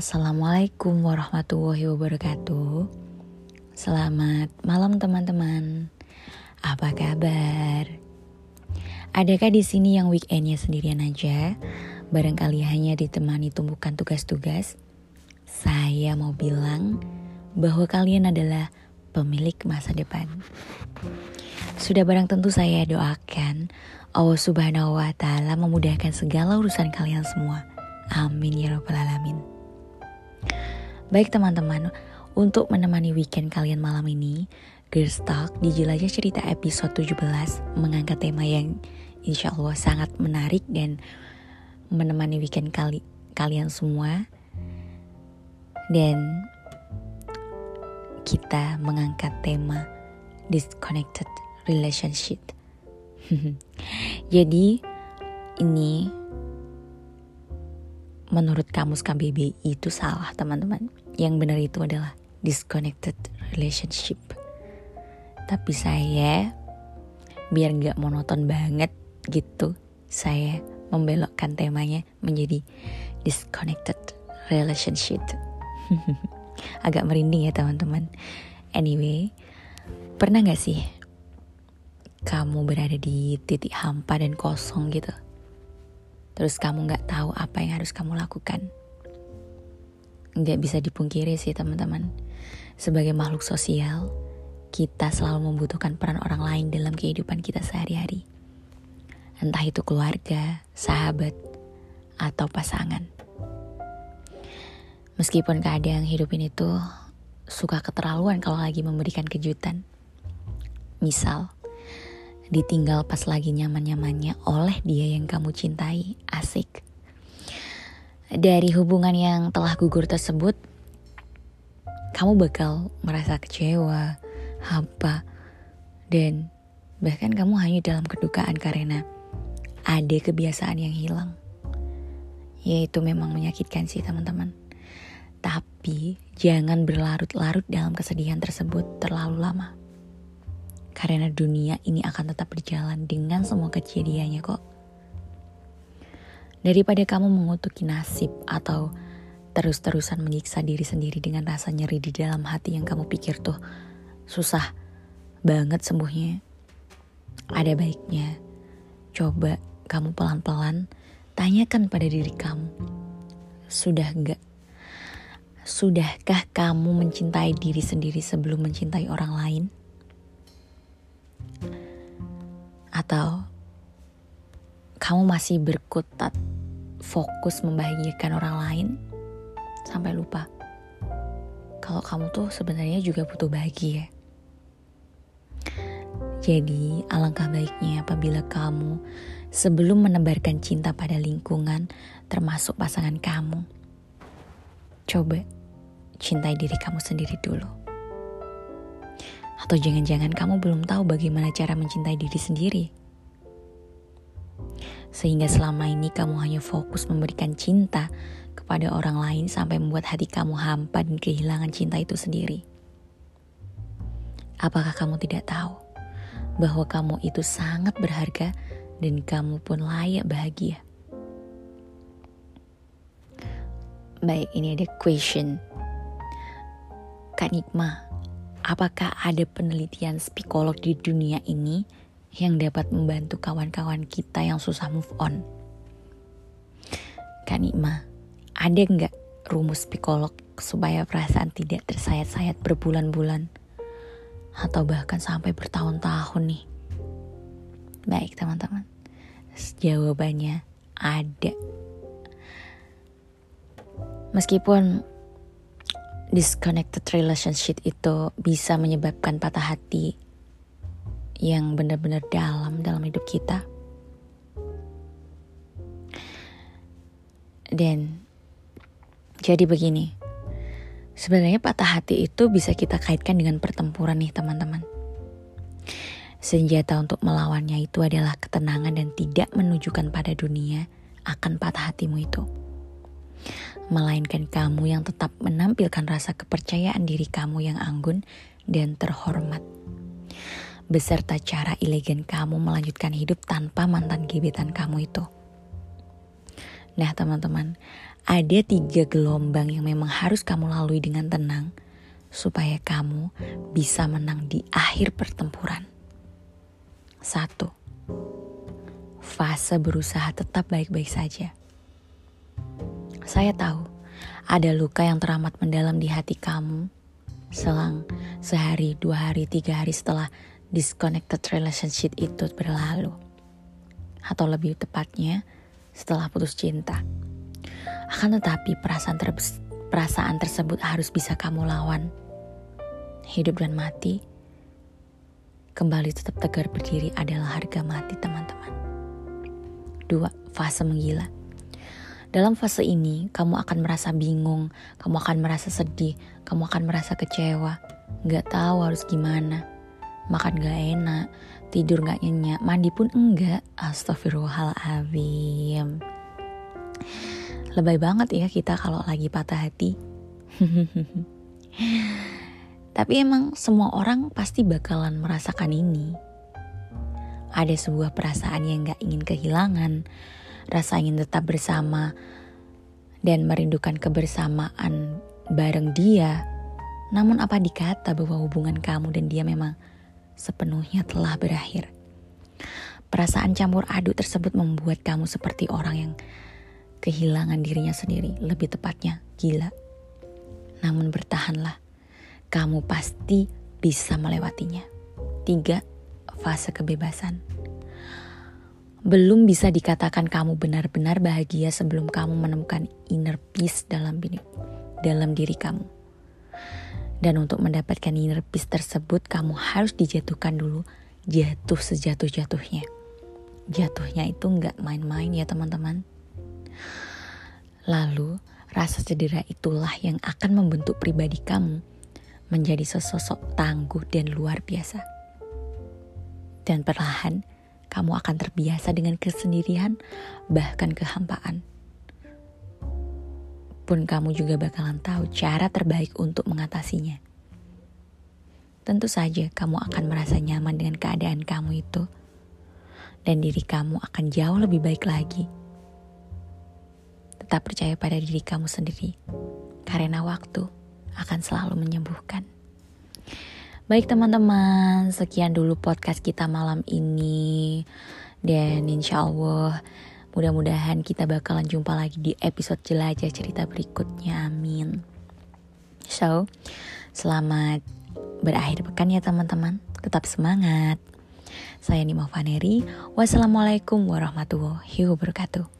Assalamualaikum warahmatullahi wabarakatuh. Selamat malam teman-teman. Apa kabar? Adakah di sini yang weekendnya sendirian aja? Barangkali hanya ditemani tumpukan tugas-tugas. Saya mau bilang bahwa kalian adalah pemilik masa depan. Sudah barang tentu saya doakan Allah Subhanahu wa taala memudahkan segala urusan kalian semua. Amin ya rabbal alamin. Baik teman-teman, untuk menemani weekend kalian malam ini, Girls Talk di Jelajah Cerita episode 17 mengangkat tema yang insya Allah sangat menarik dan menemani weekend kali kalian semua. Dan kita mengangkat tema disconnected relationship. Jadi ini menurut kamus KBBI itu salah teman-teman. Yang benar itu adalah disconnected relationship. Tapi saya biar nggak monoton banget gitu, saya membelokkan temanya menjadi disconnected relationship. Agak merinding ya teman-teman. Anyway, pernah nggak sih kamu berada di titik hampa dan kosong gitu? Terus kamu nggak tahu apa yang harus kamu lakukan. Nggak bisa dipungkiri sih teman-teman. Sebagai makhluk sosial, kita selalu membutuhkan peran orang lain dalam kehidupan kita sehari-hari. Entah itu keluarga, sahabat, atau pasangan. Meskipun keadaan hidup ini tuh suka keterlaluan kalau lagi memberikan kejutan. Misal, ditinggal pas lagi nyaman-nyamannya oleh dia yang kamu cintai. Asik. Dari hubungan yang telah gugur tersebut, kamu bakal merasa kecewa, hampa, dan bahkan kamu hanya dalam kedukaan karena ada kebiasaan yang hilang. Yaitu memang menyakitkan sih teman-teman. Tapi jangan berlarut-larut dalam kesedihan tersebut terlalu lama. Karena dunia ini akan tetap berjalan dengan semua kejadiannya kok. Daripada kamu mengutuki nasib atau terus-terusan menyiksa diri sendiri dengan rasa nyeri di dalam hati yang kamu pikir tuh susah banget sembuhnya. Ada baiknya coba kamu pelan-pelan tanyakan pada diri kamu. Sudah enggak? Sudahkah kamu mencintai diri sendiri sebelum mencintai orang lain? Atau kamu masih berkutat fokus membahagiakan orang lain sampai lupa kalau kamu tuh sebenarnya juga butuh bahagia. Jadi, alangkah baiknya apabila kamu sebelum menebarkan cinta pada lingkungan, termasuk pasangan kamu, coba cintai diri kamu sendiri dulu. Atau jangan-jangan kamu belum tahu bagaimana cara mencintai diri sendiri. Sehingga selama ini kamu hanya fokus memberikan cinta kepada orang lain sampai membuat hati kamu hampa dan kehilangan cinta itu sendiri. Apakah kamu tidak tahu bahwa kamu itu sangat berharga dan kamu pun layak bahagia? Baik, ini ada question. Kak Nikma, apakah ada penelitian psikolog di dunia ini yang dapat membantu kawan-kawan kita yang susah move on? Kak Nikma, ada nggak rumus psikolog supaya perasaan tidak tersayat-sayat berbulan-bulan? Atau bahkan sampai bertahun-tahun nih? Baik teman-teman, jawabannya ada. Meskipun disconnected relationship itu bisa menyebabkan patah hati yang benar-benar dalam dalam hidup kita. Dan jadi begini, sebenarnya patah hati itu bisa kita kaitkan dengan pertempuran nih teman-teman. Senjata untuk melawannya itu adalah ketenangan dan tidak menunjukkan pada dunia akan patah hatimu itu melainkan kamu yang tetap menampilkan rasa kepercayaan diri kamu yang anggun dan terhormat. Beserta cara elegan kamu melanjutkan hidup tanpa mantan gebetan kamu itu. Nah teman-teman, ada tiga gelombang yang memang harus kamu lalui dengan tenang supaya kamu bisa menang di akhir pertempuran. Satu, fase berusaha tetap baik-baik saja. Saya tahu ada luka yang teramat mendalam di hati kamu selang sehari, dua hari, tiga hari setelah disconnected relationship itu berlalu. Atau lebih tepatnya, setelah putus cinta. Akan tetapi perasaan, ter perasaan tersebut harus bisa kamu lawan. Hidup dan mati, kembali tetap tegar berdiri adalah harga mati teman-teman. Dua, fase menggila. Dalam fase ini, kamu akan merasa bingung, kamu akan merasa sedih, kamu akan merasa kecewa, gak tahu harus gimana. Makan gak enak, tidur gak nyenyak, mandi pun enggak. Astagfirullahaladzim. Lebay banget ya kita kalau lagi patah hati. Tapi emang semua orang pasti bakalan merasakan ini. Ada sebuah perasaan yang gak ingin kehilangan, rasa ingin tetap bersama, dan merindukan kebersamaan bareng dia. Namun apa dikata bahwa hubungan kamu dan dia memang sepenuhnya telah berakhir. Perasaan campur aduk tersebut membuat kamu seperti orang yang kehilangan dirinya sendiri, lebih tepatnya gila. Namun bertahanlah, kamu pasti bisa melewatinya. Tiga, fase kebebasan. Belum bisa dikatakan kamu benar-benar bahagia sebelum kamu menemukan inner peace dalam dalam diri kamu. Dan untuk mendapatkan inner peace tersebut, kamu harus dijatuhkan dulu, jatuh sejatuh-jatuhnya. Jatuhnya itu nggak main-main ya teman-teman. Lalu, rasa cedera itulah yang akan membentuk pribadi kamu menjadi sesosok tangguh dan luar biasa. Dan perlahan, kamu akan terbiasa dengan kesendirian, bahkan kehampaan. Pun kamu juga bakalan tahu cara terbaik untuk mengatasinya. Tentu saja kamu akan merasa nyaman dengan keadaan kamu itu. Dan diri kamu akan jauh lebih baik lagi. Tetap percaya pada diri kamu sendiri. Karena waktu akan selalu menyembuhkan. Baik teman-teman, sekian dulu podcast kita malam ini. Dan insya Allah mudah-mudahan kita bakalan jumpa lagi di episode jelajah cerita berikutnya. Amin. So, selamat berakhir pekan ya teman-teman. Tetap semangat. Saya Nima Vaneri. Wassalamualaikum warahmatullahi wabarakatuh.